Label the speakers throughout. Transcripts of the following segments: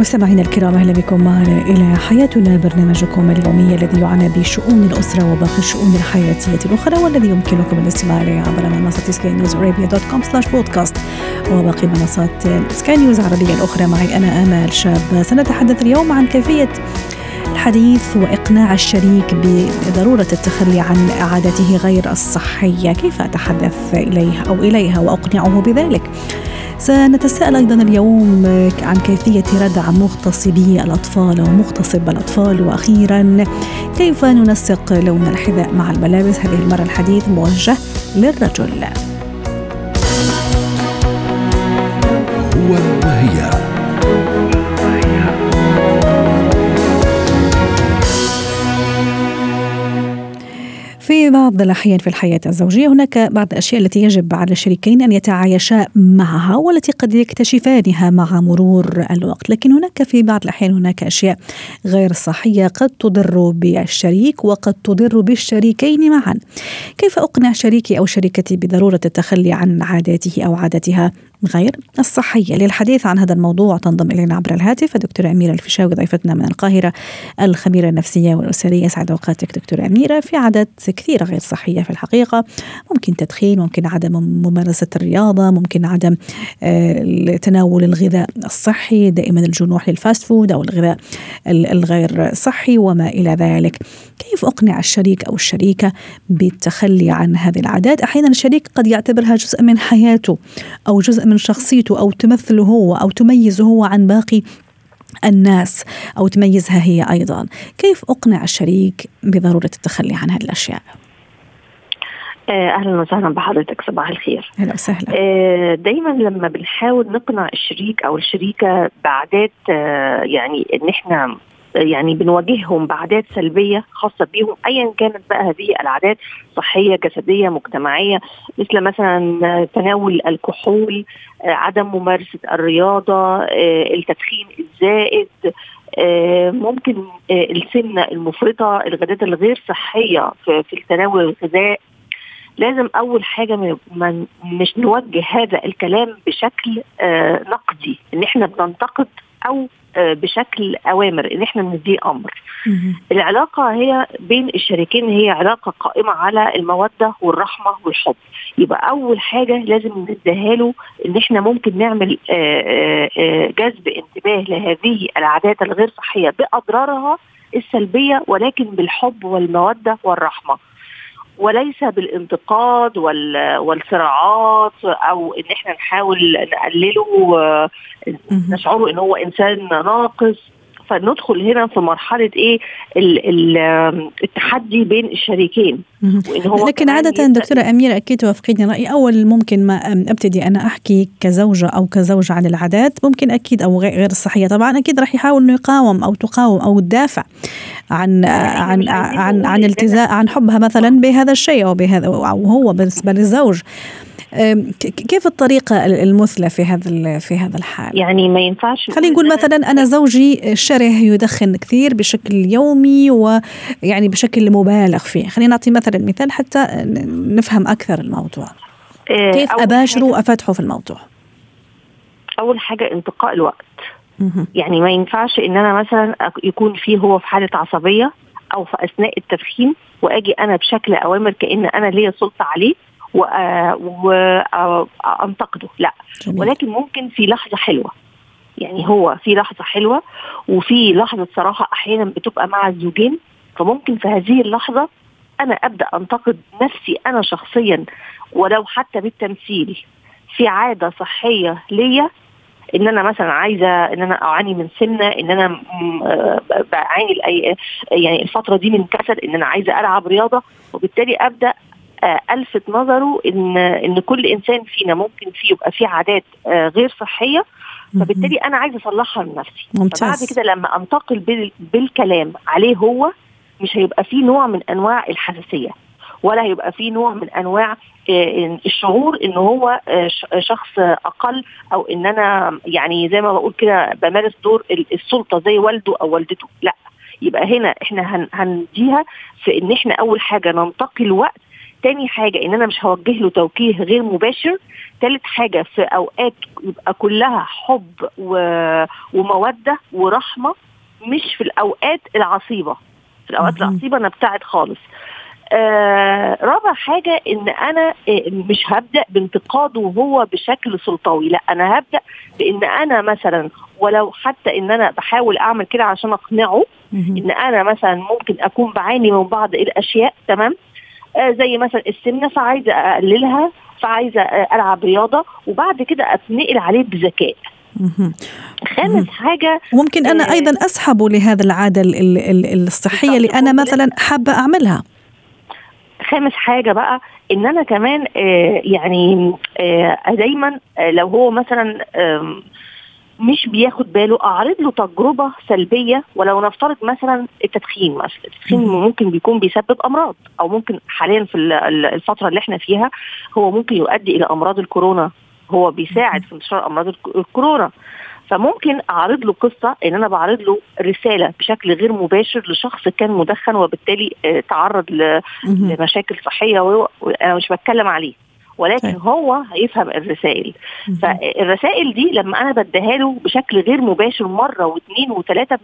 Speaker 1: مستمعينا الكرام أهلا بكم معنا إلى حياتنا برنامجكم اليومي الذي يعنى بشؤون الأسرة وباقي الشؤون الحياتية الأخرى والذي يمكنكم الاستماع إليه عبر منصة سكاي نيوز ارابيا dot com slash podcast وباقي منصات سكاي نيوز العربيه الأخرى. معي أنا آمال شاب. سنتحدث اليوم عن كيفية الحديث وإقناع الشريك بضرورة التخلي عن عاداته غير الصحية، كيف أتحدث إليه أو إليها وأقنعه بذلك؟ سنتساءل أيضا اليوم عن كيفية ردع مغتصبي الأطفال ومغتصب الأطفال وأخيرا كيف ننسق لون الحذاء مع الملابس هذه المرة الحديث موجه للرجل.
Speaker 2: هو وهي
Speaker 1: بعض الأحيان في الحياة الزوجية هناك بعض الأشياء التي يجب على الشريكين أن يتعايشا معها والتي قد يكتشفانها مع مرور الوقت. لكن هناك في بعض الأحيان هناك أشياء غير صحية قد تضر بالشريك وقد تضر بالشريكين معا. كيف أقنع شريكي أو شريكتي بضرورة التخلي عن عاداته أو عادتها غير الصحية؟ للحديث عن هذا الموضوع تنضم إلينا عبر الهاتف الدكتورة أميرة الفيشاوي ضيفتنا من القاهرة الخبيرة النفسية والأسرية. أسعد أوقاتك دكتورة أميرة في عادات كثيرة غير صحية في الحقيقة. ممكن تدخين ممكن عدم ممارسة الرياضة ممكن عدم آه، تناول الغذاء الصحي دائما الجنوح لل fast food أو الغذاء الغير صحي وما إلى ذلك. كيف أقنع الشريك أو الشريكة بالتخلي عن هذه العادات؟ أحيانا الشريك قد يعتبرها جزء من حياته أو جزء من شخصيته أو تمثله هو أو تميزه هو عن باقي الناس أو تميزها هي أيضا. كيف أقنع الشريك بضرورة التخلي عن هذه الأشياء؟
Speaker 3: آه، أهلا وسهلا بحضرتك صباح الخير.
Speaker 1: أهلا وسهلا.
Speaker 3: آه، دايما لما بنحاول نقنع الشريك أو الشريكة بعادات آه، يعني إن إحنا يعني بنواجههم بعادات سلبية خاصة بيهم ايا كانت بقى هذه العادات صحية جسدية مجتمعية مثل مثلا تناول الكحول عدم ممارسة الرياضة التدخين الزائد ممكن السمنة المفرطة الغازات الغير صحية في التناول الغذاء لازم أول حاجة ما مش نوجه هذا الكلام بشكل نقدي إن إحنا بننتقد أو بشكل أوامر إن إحنا نديه أمر. العلاقة هي بين الشريكين هي علاقة قائمة على المودة والرحمة والحب. يبقى أول حاجة لازم نديها له إن إحنا ممكن نعمل جذب انتباه لهذه العادات الغير صحية بأضرارها السلبية ولكن بالحب والمودة والرحمة. وليس بالانتقاد والصراعات أو ان إحنا نحاول نقلله نشعره ان هو انسان ناقص. فندخل هنا في مرحلة إيه؟ ال ال التحدي بين الشريكين.
Speaker 1: وإن هو لكن عادة دكتورة أميرة أكيد توافقيني رأيي. أول ممكن ما أبتدي أنا أحكي كزوجة أو كزوج عن العادات ممكن أكيد أو غير الصحية. طبعا أكيد راح يحاول إنه يقاوم أو تقاوم أو تدافع عن عن عن عن التزام عن حبها مثلا بهذا الشيء أو بهذا أو هو بالنسبة للزوج كيف الطريقة المثلى في هذا في هذا الحال؟
Speaker 3: يعني ما ينفعش
Speaker 1: خلينا نقول مثلا أنا زوجي شره يدخن كثير بشكل يومي ويعني بشكل مبالغ فيه، خلينا نعطي مثلا مثال حتى نفهم أكثر الموضوع. كيف اباشره وافتحه في الموضوع؟
Speaker 3: أول حاجة انتقاء الوقت. يعني ما ينفعش إن أنا مثلا يكون فيه هو في حالة عصبية أو في أثناء التدخين وأجي أنا بشكل أوامر كأن أنا ليا سلطة عليه وانتقده لا. جميل. ولكن ممكن في لحظة حلوة. يعني هو في لحظة حلوة وفي لحظة صراحة أحيانا بتبقى مع الزوجين. فممكن في هذه اللحظة أنا أبدأ أنتقد نفسي أنا شخصيا ولو حتى بالتمثيل. في عادة صحية ليا إن أنا مثلا عايزة إن أنا أعاني من سمنه إن أنا بعاني يعني الفترة دي من كسل إن أنا عايزة ألعب رياضة وبالتالي أبدأ ألفت نظره إن إن كل إنسان فينا ممكن فيه يبقى فيه عادات غير صحية. فبالتالي أنا عايزة أصلحها لنفسي.
Speaker 1: ممتاز.
Speaker 3: فبعد كده لما أنتقل بال... بالكلام عليه هو مش هيبقى فيه نوع من أنواع الحساسية ولا هيبقى فيه نوع من أنواع آه، الشعور إن هو آه، شخص أقل أو إن أنا يعني زي ما بقول كده بمارس دور السلطة زي والده أو والدته. لأ يبقى هنا إحنا هنديها في إن إحنا أول حاجة ننتقي الوقت تاني حاجة إن أنا مش هوجه له توجيه غير مباشر تالت حاجة في أوقات يبقى كلها حب و... ومودة ورحمة مش في الأوقات العصيبة. في الأوقات العصيبة نبتعد خالص. آه رابع حاجة إن أنا آه مش هبدأ بانتقاده هو بشكل سلطوي لا أنا هبدأ بإن أنا مثلا ولو حتى إن أنا بحاول أعمل كده عشان أقنعه إن أنا مثلا ممكن أكون بعاني من بعض الأشياء تمام؟ زي مثلا السمنة فعايزة أقللها فعايزة آه ألعب رياضة وبعد كده أتنقل عليه بذكاء. خامس حاجة
Speaker 1: ممكن أنا آه أيضا أسحبه لهذا العادة الصحية اللي أنا مثلا حابة أعملها.
Speaker 3: خامس حاجة بقى إن أنا كمان آه يعني آه دايما آه لو هو مثلا آه مش بياخد باله. أعرض له تجربة سلبية ولو نفترض مثلا التدخين مثلا التدخين ممكن بيكون بيسبب أمراض أو ممكن حاليا في الفترة اللي إحنا فيها هو ممكن يؤدي إلى أمراض الكورونا. هو بيساعد في انتشار أمراض الكورونا. فممكن أعرض له قصة إن أنا بعرض له رسالة بشكل غير مباشر لشخص كان مدخن وبالتالي تعرض لمشاكل صحية وأنا مش بتكلم عليه. ولكن طيب. هو هيفهم الرسائل. فالرسائل دي لما أنا بديها له بشكل غير مباشر مرة واثنين وثلاثه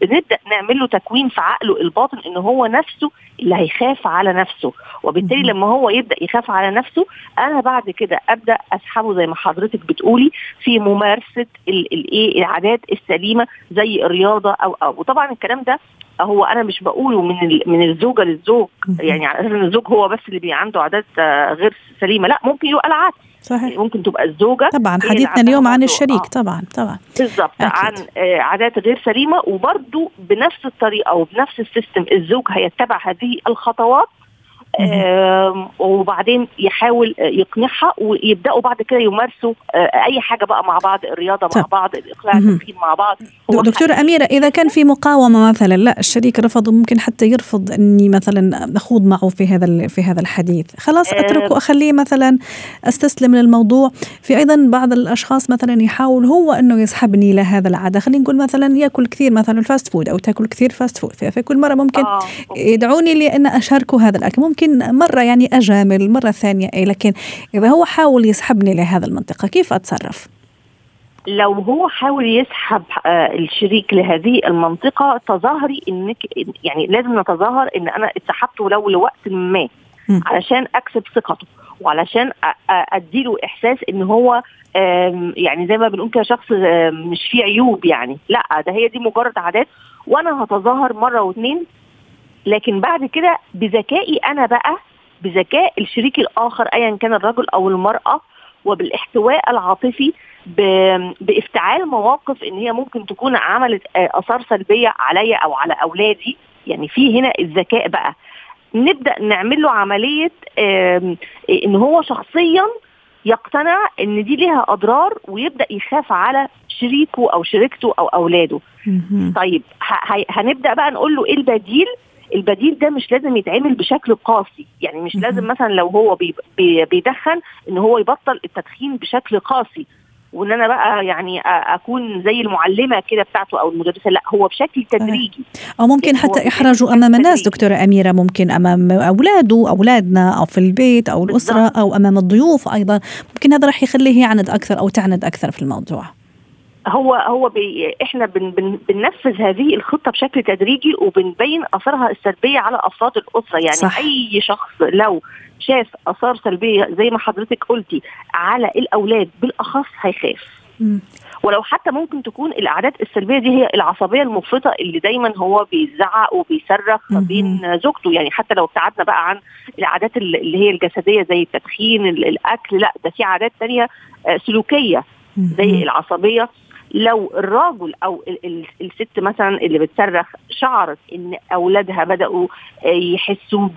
Speaker 3: بنبدأ نعمل له تكوين في عقله الباطن إن هو نفسه اللي هيخاف على نفسه. وبالتالي لما هو يبدأ يخاف على نفسه أنا بعد كده أبدأ اسحبه زي ما حضرتك بتقولي في ممارسة الايه العادات السليمة زي الرياضة أو أو وطبعا الكلام ده هو أنا مش بقوله من من الزوجة للزوج. يعني على أساس إن الزوج هو بس اللي بي عنده عادات آه، غير سليمة. لا ممكن يبقى العكس. صحيح. ممكن تبقى الزوجة
Speaker 1: طبعا حديثنا اليوم عن الشريك. آه. طبعا طبعا.
Speaker 3: بالظبط عن آه عادات غير سليمة. وبرده بنفس الطريقة وبنفس ال system الزوج هيتبع هذه الخطوات. وبعدين يحاول يقنعها ويبدأوا بعد كده يمارسوا آه، أي حاجة بقى مع بعض الرياضة مع بعض الإقلاع التدخين مع بعض.
Speaker 1: هو دكتورة أميرة إذا كان في مقاومة مثلا لا الشريك رفض ممكن حتى يرفض إني مثلا اخوض معه في هذا في هذا الحديث. خلاص آه، أتركه أخليه مثلا أستسلم للموضوع. في أيضا بعض الأشخاص مثلا يحاول هو إنه يسحبني لهذا العادة. خلينا نقول مثلا يأكل كثير مثلا ال fast food أو تأكل كثير fast food في كل مرة ممكن آه. يدعوني لأن أشاركه هذا الأكل. ممكن ممكن مرة يعني أجامل مرة ثانية أي لكن إذا هو حاول يسحبني لهذا المنطقة كيف أتصرف؟
Speaker 3: لو هو حاول يسحب آه، الشريك لهذه المنطقة تظاهري إنك يعني لازم نتظاهر إن أنا اتسحبت ولو لوقت ما علشان أكسب ثقته وعلشان أديله إحساس إن هو يعني زي ما بنقول كده شخص مش فيه عيوب يعني لأ ده هي دي مجرد عادات وأنا هتظاهر مرة واثنين لكن بعد كده بذكائي أنا بقى بذكاء الشريك الآخر ايا كان الرجل أو المرأة وبالاحتواء العاطفي بافتعال مواقف إن هي ممكن تكون عملت آه، آثار سلبية عليا أو على أولادي. يعني في هنا الذكاء بقى. نبدأ نعمل له عملية إن هو شخصيا يقتنع إن دي ليها أضرار ويبدأ يخاف على شريكه أو شريكته أو أولاده. طيب هنبدأ بقى نقول له إيه البديل؟ البديل ده مش لازم يتعمل بشكل قاسي. يعني مش لازم مثلا لو هو بيدخن إن هو يبطل التدخين بشكل قاسي. وإن أنا بقى يعني أكون زي المعلمة كده بتاعته أو المدرسة. لأ هو بشكل تدريجي.
Speaker 1: أو ممكن يعني حتى احراجه أمام الناس دكتورة أميرة ممكن أمام أولاده أولادنا أو في البيت أو الأسرة أو أمام الضيوف أيضا. ممكن هذا راح يخليه يعند أكثر أو تعند أكثر في الموضوع.
Speaker 3: هو هو بي إحنا بن بن بننفذ هذه الخطة بشكل تدريجي وبنبين أثرها السلبية على أفراد الأسرة. يعني صح. أي شخص لو شاف أثار سلبية زي ما حضرتك قلتي على الأولاد بالأخص هيخاف. ولو حتى ممكن تكون العادات السلبية دي هي العصبية المفرطة اللي دايما هو بيزعق وبيصرخ ما بين زوجته. يعني حتى لو ابتعدنا بقى عن العادات اللي هي الجسدية زي التدخين الأكل لأ ده في عادات تانية آه، سلوكية زي العصبية. لو الراجل أو الست مثلا اللي بتصرخ شعرت إن أولادها بدأوا آه، يحسوا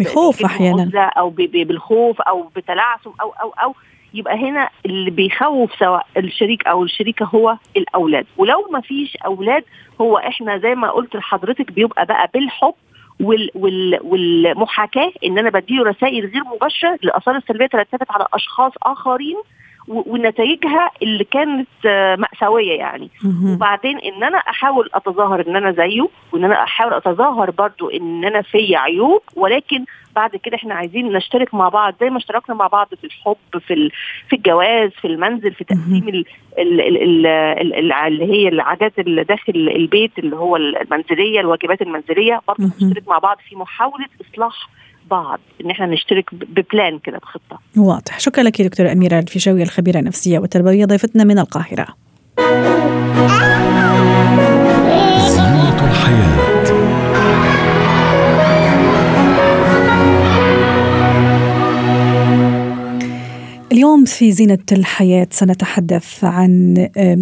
Speaker 1: بخوف أحيانا.
Speaker 3: أو بالخوف أو بتلعثم أو أو أو يبقى هنا اللي بيخوف سواء الشريك أو الشريكة هو الأولاد. ولو ما فيش أولاد هو إحنا زي ما قلت لحضرتك بيبقى بقى بالحب وال وال والمحاكاة إن أنا بديله رسائل غير مباشرة للاثار السلبية ترتبت على أشخاص آخرين ونتائجها اللي كانت مأساوية يعني. وبعدين إن أنا أحاول أتظاهر إن أنا زيه وإن أنا أحاول أتظاهر برضو إن أنا في عيوب ولكن بعد كده إحنا عايزين نشترك مع بعض زي ما اشتركنا مع بعض في الحب في في الجواز في المنزل في تقسيم ال ال ال ال اللي هي العادات اللي داخل البيت اللي هو المنزلية الواجبات المنزلية. برضه نشترك مع بعض في محاولة إصلاح بعض إن إحنا نشترك ببلان كده بخطة.
Speaker 1: واضح. شكرا لك دكتورة أميرة الفيشاوي الخبيرة النفسية والتربوية ضيفتنا من القاهرة.
Speaker 2: زينة الحياة.
Speaker 1: اليوم في زينة الحياة سنتحدث عن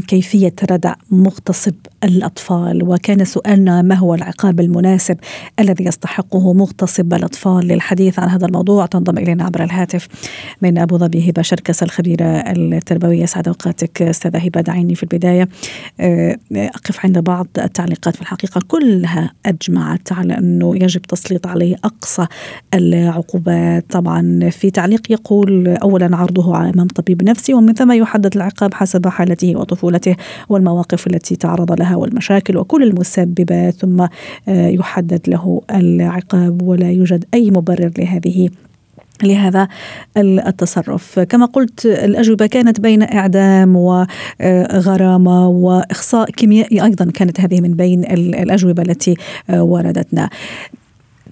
Speaker 1: كيفية ردع مغتصب الأطفال. وكان سؤالنا ما هو العقاب المناسب الذي يستحقه مغتصب الأطفال للحديث عن هذا الموضوع؟ تنضم إلينا عبر الهاتف من أبو ظبي هبة شركس الخبيرة التربوية سعد أوقاتك أستاذة هبة دعيني في البداية. أقف عند بعض التعليقات في الحقيقة. كلها أجمعت على أنه يجب تسليط عليه أقصى العقوبات. طبعا في تعليق يقول أولا عرضه إمام طبيب نفسي ومن ثم يحدد العقاب حسب حالته وطفولته والمواقف التي تعرض لها. والمشاكل وكل المسببات ثم يحدد له العقاب ولا يوجد أي مبرر لهذه لهذا التصرف. كما قلت الأجوبة كانت بين إعدام وغرامة وإخصاء كيميائي أيضا كانت هذه من بين الأجوبة التي وردتنا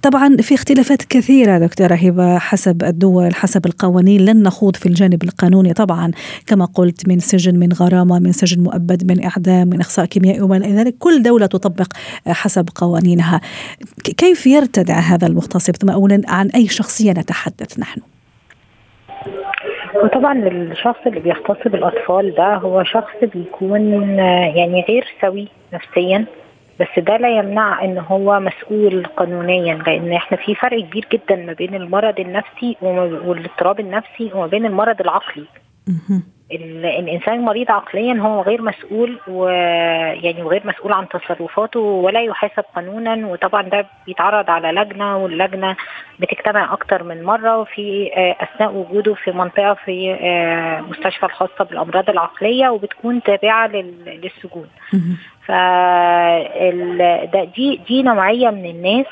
Speaker 1: طبعا في اختلافات كثيرة دكتورة هبة حسب الدول حسب القوانين. لن نخوض في الجانب القانوني طبعا كما قلت من سجن من غرامة من سجن مؤبد من إعدام من إخصاء كيميائي وما إلى ذلك. كل دولة تطبق حسب قوانينها. كيف يرتدع هذا المغتصب؟ ثم أولا عن أي شخصية نتحدث نحن؟
Speaker 4: وطبعا الشخص اللي بيغتصب الأطفال ده هو شخص بيكون يعني غير سوي نفسيا. بس ده لا يمنع إن هو مسؤول قانونيا لأن إحنا في فرق كبير جدا ما بين المرض النفسي والاضطراب النفسي وما بين المرض العقلي. الإنسان المريض عقليا هو غير مسؤول ويعني وغير مسؤول عن تصرفاته ولا يحاسب قانونا وطبعا ده بيتعرض على لجنة واللجنة بتجتمع أكتر من مرة وفي أثناء وجوده في منطقة في مستشفى الخاصه بالأمراض العقلية وبتكون تابعة للسجون. ف دي دي نوعية من الناس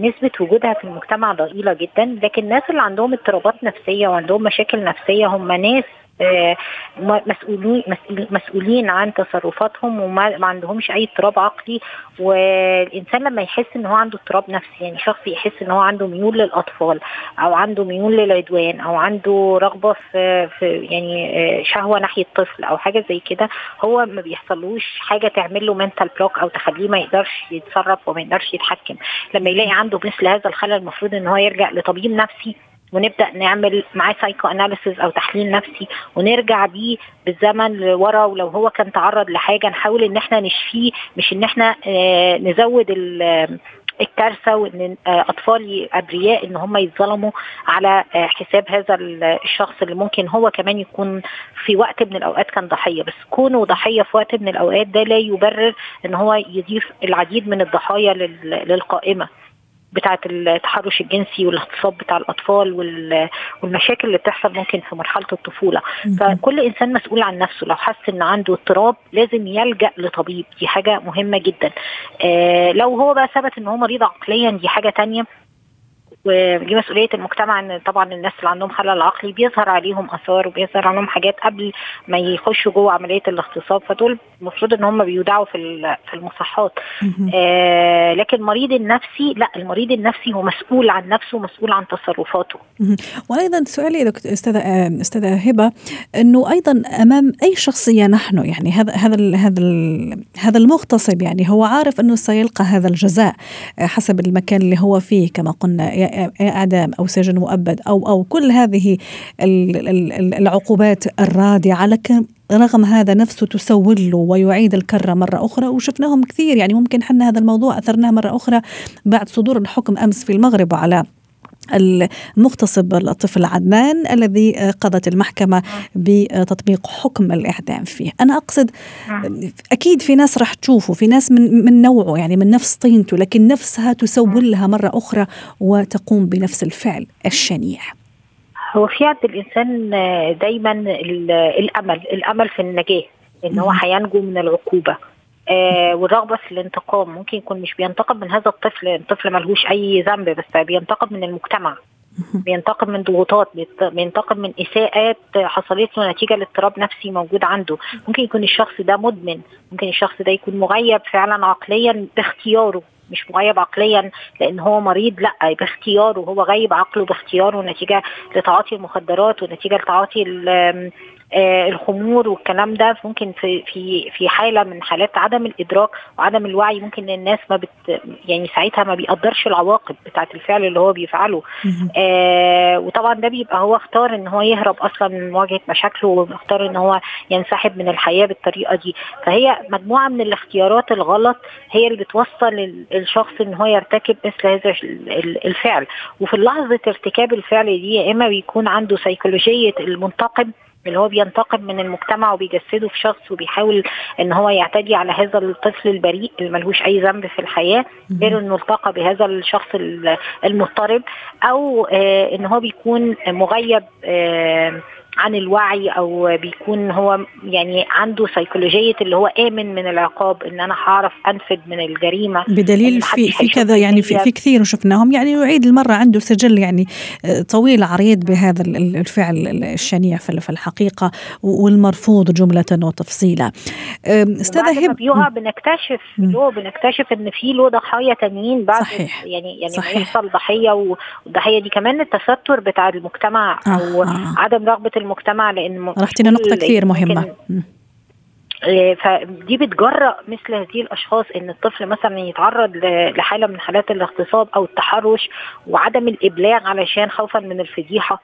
Speaker 4: نسبة وجودها في المجتمع ضئيلة جدا لكن الناس اللي عندهم اضطرابات نفسية وعندهم مشاكل نفسية هم ناس مسؤولين مسؤولين عن تصرفاتهم وما عندهمش أي اضطراب عقلي. والإنسان لما يحس إن هو عنده اضطراب نفسي يعني شخص يحس إن هو عنده ميول للأطفال أو عنده ميول للعدوان أو عنده رغبة في, في يعني شهوة ناحية طفل أو حاجة زي كده هو ما بيحصلوش حاجة تعمل له mental block أو تخليه ما يقدرش يتصرف وما يقدرش يتحكم. لما يلاقي عنده مثل هذا الخلل المفروض إن هو يرجع لطبيب نفسي ونبدأ نعمل معاه psychoanalysis أو تحليل نفسي ونرجع بيه بالزمن لورا ولو هو كان تعرض لحاجة نحاول إن إحنا نشفيه مش إن إحنا آه نزود الكارثة وإن أطفال أبرياء إن هم يتظلموا على حساب هذا الشخص اللي ممكن هو كمان يكون في وقت من الأوقات كان ضحية. بس كونه ضحية في وقت من الأوقات ده لا يبرر إن هو يضيف العديد من الضحايا للقائمة. بتاعة التحرش الجنسي والاغتصاب بتاع الأطفال والمشاكل اللي بتحصل ممكن في مرحلة الطفولة. فكل إنسان مسؤول عن نفسه. لو حس إن عنده اضطراب لازم يلجأ لطبيب. دي حاجة مهمة جدا. آه لو هو بقى ثبت إن هو مريض عقليا دي حاجة تانية. ودي مسؤولية المجتمع إن طبعا الناس اللي عندهم خلل عقلي بيظهر عليهم آثار وبيظهر عليهم حاجات قبل ما يخشوا جوه عملية الاغتصاب. فدول المفروض إن هم بيودعوا في في المصحات. آه لكن المريض النفسي لا المريض النفسي هو مسؤول عن نفسه ومسؤول عن تصرفاته.
Speaker 1: وأيضا سؤالي دكتور أستاذة أستاذة هبة إنه أيضا أمام أي شخصية نحن يعني هذا هذا هذا هذا المغتصب يعني هو عارف إنه سيلقى هذا الجزاء حسب المكان اللي هو فيه كما قلنا اعدام أو سجن مؤبد أو أو كل هذه العقوبات الرادعه لكن رغم هذا نفسه تسول له ويعيد الكرة مرة أخرى وشفناهم كثير. يعني ممكن حنا هذا الموضوع أثرناه مرة أخرى بعد صدور الحكم أمس في المغرب على المغتصب الطفل عدنان الذي قضت المحكمة بتطبيق حكم الإعدام فيه. أنا أقصد أكيد في ناس راح تشوفه في ناس من, من نوعه يعني من نفس طينته لكن نفسها تسول لها مرة أخرى وتقوم بنفس الفعل الشنيع.
Speaker 4: هو في عند الانسان دايما الأمل الأمل في النجاة إن هو هينجو من العقوبة. آه والرغبة في الانتقام ممكن يكون مش بينتقم من هذا الطفل الطفل ملهوش أي ذنب بس بينتقم من المجتمع. بينتقم من ضغوطات بينتقم من إساءات حصلت له نتيجة لاضطراب نفسي موجود عنده. ممكن يكون الشخص ده مدمن ممكن الشخص ده يكون مغيب فعلا عقليا باختياره مش مغيب عقليا لأن هو مريض لأ باختياره هو غيب عقله باختياره نتيجة لتعاطي المخدرات ونتيجة لتعاطي الخمور والكلام ده ممكن في في في حالة من حالات عدم الإدراك وعدم الوعي ممكن الناس ما بت يعني ساعتها ما بيقدرش العواقب بتاعة الفعل اللي هو بيفعله. آه وطبعا ده بيبقى هو اختار إن هو يهرب أصلا من مواجهة مشاكله واختار إن هو ينسحب من الحياة بالطريقة دي. فهي مجموعة من الاختيارات الغلط هي اللي بتوصل الشخص إن هو يرتكب مثل هذا الفعل. وفي لحظة ارتكاب الفعل دي يا إما بيكون عنده سيكولوجيه المنتقم اللي هو بينتقم من المجتمع وبيجسده في شخص وبيحاول إن هو يعتدي على هذا الطفل البريء اللي ملهوش أي ذنب في الحياة غير إنه التقى بهذا الشخص المضطرب أو آه إن هو بيكون مغيب آه عن الوعي أو بيكون هو يعني عنده سيكولوجيه اللي هو آمن من العقاب إن أنا هعرف انفذ من الجريمة
Speaker 1: بدليل في في كذا يعني في, في كثير شفناهم يعني يعيد المرة عنده سجل يعني طويل عريض بهذا الفعل الشنيع في الحقيقة والمرفوض جملة وتفصيلا
Speaker 4: أستاذ هب بيقع بنكتشف له بنكتشف إن في له ضحايا تانيين بعد
Speaker 1: صحيح.
Speaker 4: يعني يعني صحيح. يحصل ضحية والضحيه دي كمان التستر بتاع المجتمع أو آه. عدم رغبة المجتمع لأن
Speaker 1: رحتنا نقطة كثير مهمة.
Speaker 4: فدي بتجرأ مثل هذه الأشخاص إن الطفل مثلا يتعرض لحالة من حالات الاغتصاب أو التحرش وعدم الإبلاغ علشان خوفا من الفضيحة.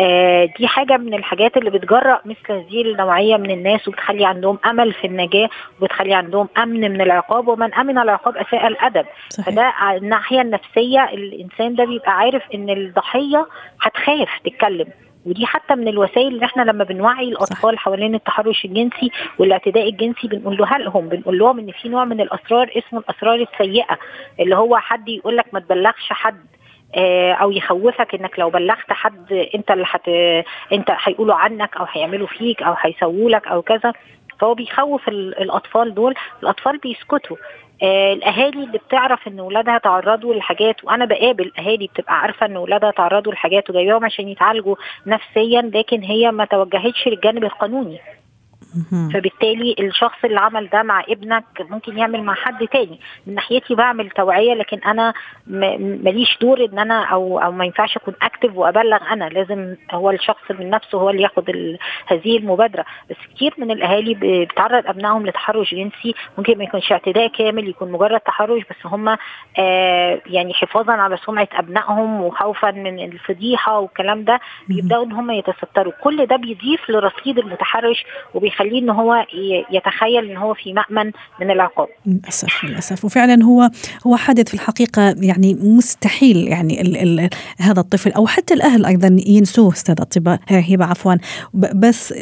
Speaker 4: آه دي حاجة من الحاجات اللي بتجرأ مثل هذه النوعية من الناس وبتخلي عندهم أمل في النجاة وبتخلي عندهم أمن من العقاب ومن أمن العقاب أساء الأدب. صحيح. فده الناحية النفسية الإنسان ده بيبقى عارف إن الضحية هتخاف تتكلم. ودي حتى من الوسائل اللي إحنا لما بنوعي الأطفال حوالين التحرش الجنسي والاعتداء الجنسي بنقولها لهم بنقول لهم إن في نوع من الأسرار اسمه الأسرار السيئة اللي هو حد يقول لك ما تبلغش حد أو يخوفك إنك لو بلغت حد أنت اللي حت أنت هيقولوا عنك أو هيعملوا فيك أو هيسووا لك أو كذا. فهو بيخوف الأطفال دول الأطفال بيسكتوا. آه الأهالي اللي بتعرف إن اولادها تعرضوا لحاجات وأنا بقابل أهالي بتبقى عارفة إن اولادها تعرضوا لحاجات وجايباهم عشان يتعالجوا نفسيا لكن هي ما توجهتش للجانب القانوني. فبالتالي الشخص اللي عمل ده مع ابنك ممكن يعمل مع حد تاني. من ناحيتي بعمل توعية لكن أنا ماليش دور إن أنا أو أو ما ينفعش أكون اكتف وأبلغ أنا. لازم هو الشخص من نفسه هو اللي ياخد هذه المبادرة. بس كتير من الأهالي بتعرض أبنائهم لتحرش جنسي. ممكن ما يكونش اعتداء كامل يكون مجرد تحرش بس هم آه يعني حفاظا على سمعة أبنائهم وخوفا من الفضيحة والكلام ده. بيبدأوا إن هم يتستروا. كل ده بيضيف لرصيد المتحرش وبيخليه إن هو يتخيل إن هو في مأمن من العقاب.
Speaker 1: للأسف للأسف. وفعلا هو هو حدث في الحقيقة يعني مستحيل يعني ال ال هذا الطفل أو حتى الأهل أيضا ينسوه استاذه هبه عفوا بس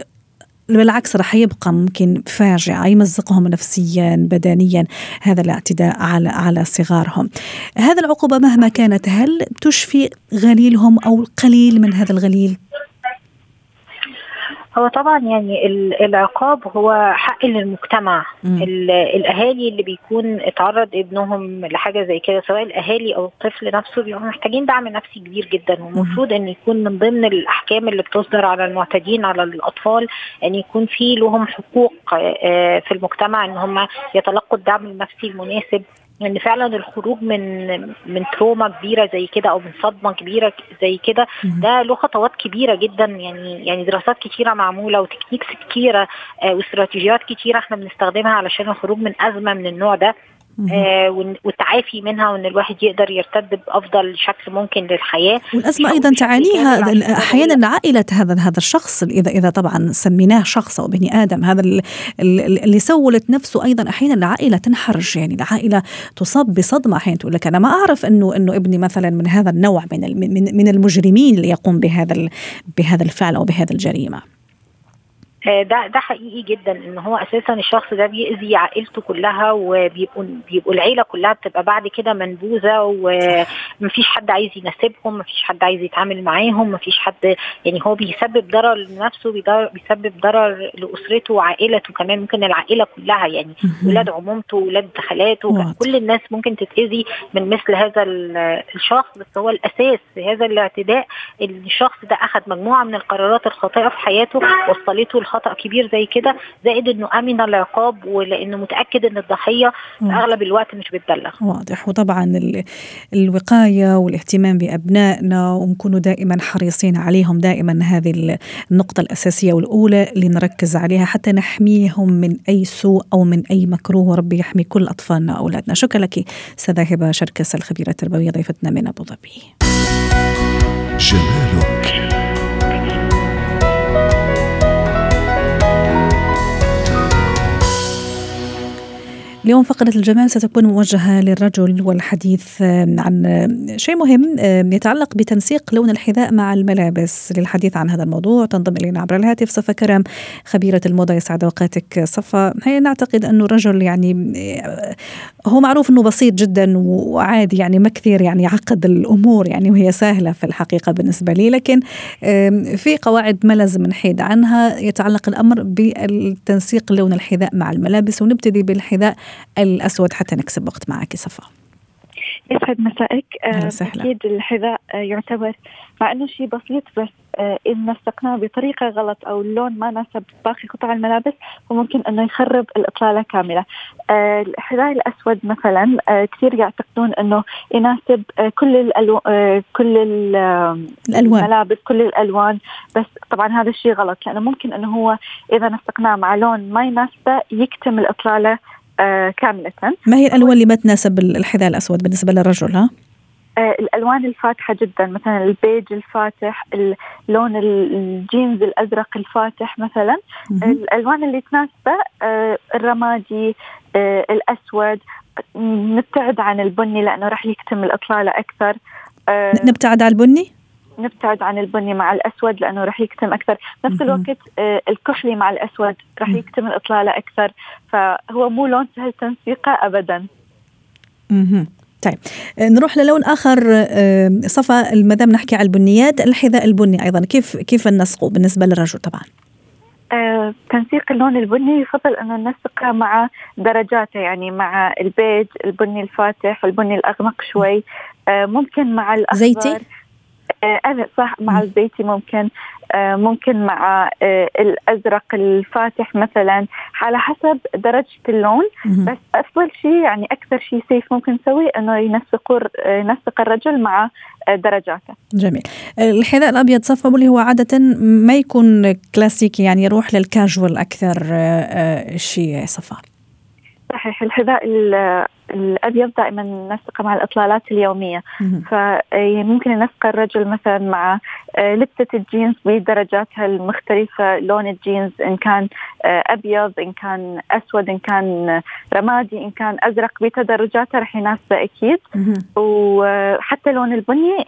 Speaker 1: بالعكس راح يبقى ممكن فاجعة يمزقهم نفسيا بدنيا. هذا الاعتداء على على صغارهم. هذا العقوبة مهما كانت هل تشفي غليلهم أو قليل من هذا الغليل؟
Speaker 4: هو طبعا يعني العقاب هو حق للمجتمع. الأهالي اللي بيكون اتعرض ابنهم لحاجة زي كده سواء الأهالي أو الطفل نفسه بيبقوا محتاجين دعم نفسي كبير جدا. والمفروض إن يكون من ضمن الأحكام اللي بتصدر على المعتدين على الأطفال إن يكون في لهم حقوق في المجتمع إن هم يتلقوا الدعم النفسي المناسب. إن فعلا الخروج من من تروما كبيرة زي كده أو من صدمة كبيرة زي كده ده له خطوات كبيرة جدا. يعني يعني دراسات كتيرة معمولة وتكنيكس كتيرة واستراتيجيات كتيرة إحنا بنستخدمها علشان الخروج من أزمة من النوع ده. آه والتعافي منها وإن الواحد يقدر يرتد بأفضل شكل ممكن للحياة.
Speaker 1: والأزمة أيضا تعانيها أحيانا عائله هذا هذا الشخص اذا إذا طبعا سميناه شخص أو بني آدم هذا اللي سولت نفسه أيضا أحيانا العائلة تنحرج. يعني العائلة تصاب بصدمة أحيانا تقول لك أنا ما أعرف انه إنه ابني مثلا من هذا النوع من من من المجرمين اللي يقوم بهذا بهذا الفعل أو بهذا
Speaker 4: الجريمة. ده ده حقيقي جدا إن هو أساسا الشخص ده بيأذي عائلته كلها وبيبقوا بيبقوا العيلة كلها بتبقى بعد كده منبوذة ومفيش حد عايز يناسبهم مفيش حد عايز يتعامل معاهم مفيش حد يعني هو بيسبب ضرر لنفسه بيسبب ضرر لأسرته وعائلته كمان ممكن العائلة كلها يعني ولاد عمومته ولاد خالاته كل الناس ممكن تتأذي من مثل هذا الشخص بس هو الأساس في هذا الاعتداء إن الشخص ده أخذ مجموعة من القرارات الخاطئة في حياته وصلته خطأ كبير زي كده زائد إنه آمن العقاب ولأنه متأكد إن الضحية في أغلب الوقت مش بتبلغ.
Speaker 1: واضح. وطبعا الوقاية والاهتمام بأبنائنا ونكونوا دائما حريصين عليهم دائما هذه النقطة الأساسية والأولى اللي نركز عليها حتى نحميهم من أي سوء أو من أي مكروه. وربي يحمي كل أطفالنا وأولادنا. شكرا لك استاذه هبة شركس الخبيرة التربوية ضيفتنا من أبو ظبي. جمالك اليوم فقرة الجمال ستكون موجهة للرجل والحديث عن شيء مهم يتعلق بتنسيق لون الحذاء مع الملابس. للحديث عن هذا الموضوع تنضم إلينا عبر الهاتف صفا كرم خبيرة الموضة يسعد أوقاتك صفا. هي نعتقد أنه الرجل يعني هو معروف أنه بسيط جدا وعادي يعني ما كثير يعني يعقد الأمور يعني وهي سهلة في الحقيقة بالنسبة لي لكن في قواعد ما لازم نحيد عنها يتعلق الأمر بالتنسيق لون الحذاء مع الملابس ونبتدي بالحذاء الأسود حتى نكسب وقت معك صفا.
Speaker 5: يسعد مسائك آه، أكيد الحذاء آه، يعتبر مع أنه شيء بسيط بس آه، إن نسقناه بطريقة غلط أو اللون ما ناسب باقي قطع الملابس فممكن أنه يخرب الإطلالة كاملة. الحذاء الأسود مثلا كثير يعتقدون أنه يناسب كل الألو... كل الألوان. الملابس كل الألوان بس طبعا هذا الشيء غلط لأنه ممكن أنه هو إذا نسقناه مع لون ما يناسبه يكتم الإطلالة آه، كاملة.
Speaker 1: ما هي الألوان اللي ما تناسب الحذاء الأسود بالنسبة للرجل ها؟
Speaker 5: آه الألوان الفاتحة جدا مثلا البيج الفاتح اللون الجينز الأزرق الفاتح مثلا. الألوان اللي تناسبه آه الرمادي آه الأسود. نبتعد عن البني لأنه راح يكتم الإطلالة أكثر.
Speaker 1: آه نبتعد عن البني؟
Speaker 5: نبتعد عن البني مع الأسود لأنه راح يكتم أكثر. نفس الوقت آه، الكحلي مع الأسود راح يكتم الإطلالة أكثر. فهو مو لون سهل تنسيقه ابدا.
Speaker 1: طيب. آه، نروح للون آخر. آه، صفا ما دام نحكي على البنيات الحذاء البني أيضا. كيف كيف ننسقه بالنسبة للرجل طبعا؟
Speaker 5: آه، تنسيق اللون البني يفضل أنه ننسقه مع درجاته يعني مع البيج البني الفاتح البني الأغمق شوي. آه ممكن مع الأخضر.
Speaker 1: زيتي؟
Speaker 5: أنا صح مع الزيتي ممكن آه، ممكن مع آه، الأزرق الفاتح مثلا على حسب درجة اللون بس أفضل شيء يعني أكثر شيء سيف ممكن نسويه إنه ينسق ينسق الرجل مع آه، درجاته.
Speaker 1: جميل. الحذاء الأبيض صفا اللي هو عادة ما يكون كلاسيكي يعني يروح للكاجوال أكثر شيء صفا.
Speaker 5: صحيح الحذاء الأبيض دائما نسقه مع الإطلالات اليومية. فممكن نسق الرجل مثلا مع لبسة الجينز بدرجاتها المختلفة لون الجينز إن كان أبيض إن كان أسود إن كان رمادي إن كان أزرق بتدرجاتها رح يناسبه أكيد. وحتى لون البني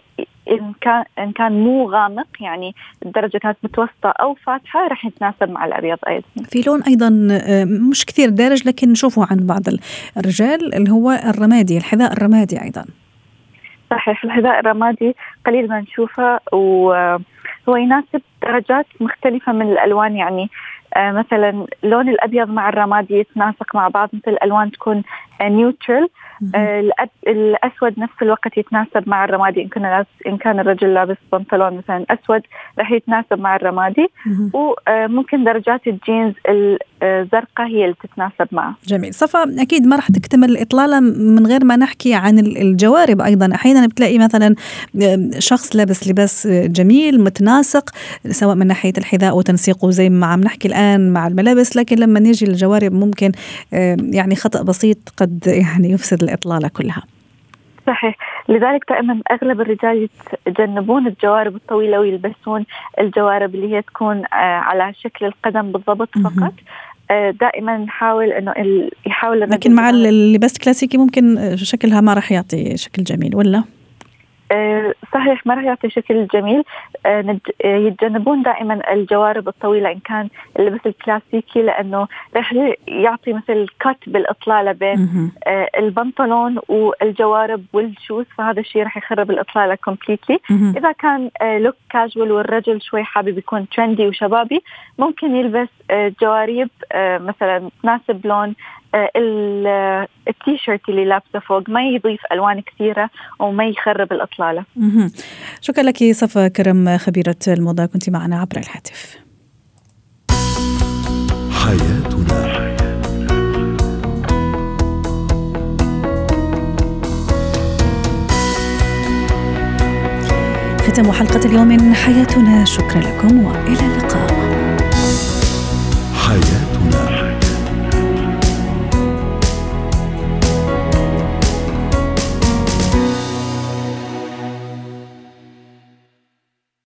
Speaker 5: إن كان إن كان مو غامق يعني الدرجة كانت متوسطة أو فاتحة راح يتناسب مع الأبيض أيضا.
Speaker 1: في لون أيضا آه، مش كثير دارج لكن نشوفه عند بعض الرجال اللي هو الرمادي الحذاء الرمادي أيضا.
Speaker 5: صحيح الحذاء الرمادي قليل ما نشوفه وهو يناسب درجات مختلفة من الألوان يعني آه، مثلا اللون الأبيض مع الرمادي يتناسق مع بعض مثل الألوان تكون neutral آه، الأسود نفس الوقت يتناسب مع الرمادي. إن كان إن كان الرجل لابس بنطلون مثلا أسود راح يتناسب مع الرمادي. وممكن درجات الجينز الزرقاء هي اللي تتناسب معه.
Speaker 1: جميل، صفا أكيد ما راح تكتمل الإطلالة من غير ما نحكي عن الجوارب أيضا، أحيانا بتلاقي مثلا شخص لابس لباس جميل متناسق سواء من ناحية الحذاء وتنسيقه زي ما عم نحكي الآن مع الملابس، لكن لما نيجي للجوارب ممكن يعني خطأ بسيط قد قد يعني يفسد الإطلالة كلها.
Speaker 5: صحيح. لذلك دائما أغلب الرجال يتجنبون الجوارب الطويلة ويلبسون الجوارب اللي هي تكون آه، على شكل القدم بالضبط فقط. آه، دائما نحاول إنه يحاول
Speaker 1: لكن مع اللباس الكلاسيكي ممكن شكلها ما راح يعطي شكل جميل ولا؟
Speaker 5: آه، صحيح ما راح يعطي شكل جميل. آه، آه، يتجنبون دائما الجوارب الطويلة إن كان اللبس الكلاسيكي لأنه راح يعطي مثل cut بالإطلالة بين البنطلون والجوارب وال shoes فهذا الشيء راح يخرب الإطلالة completely إذا كان look casual والرجل شوي حابب يكون trendy وشبابي ممكن يلبس جواريب مثلا تناسب لون التيشيرت اللي لابسه فوق ما يضيف ألوان كثيرة وما يخرب الأطلالة.
Speaker 1: شكرا لك صفا كرم خبيرة الموضة. كنت معنا عبر الهاتف. حياتنا. ختام حلقة اليوم من حياتنا. شكرا لكم وإلى اللقاء. حياتنا.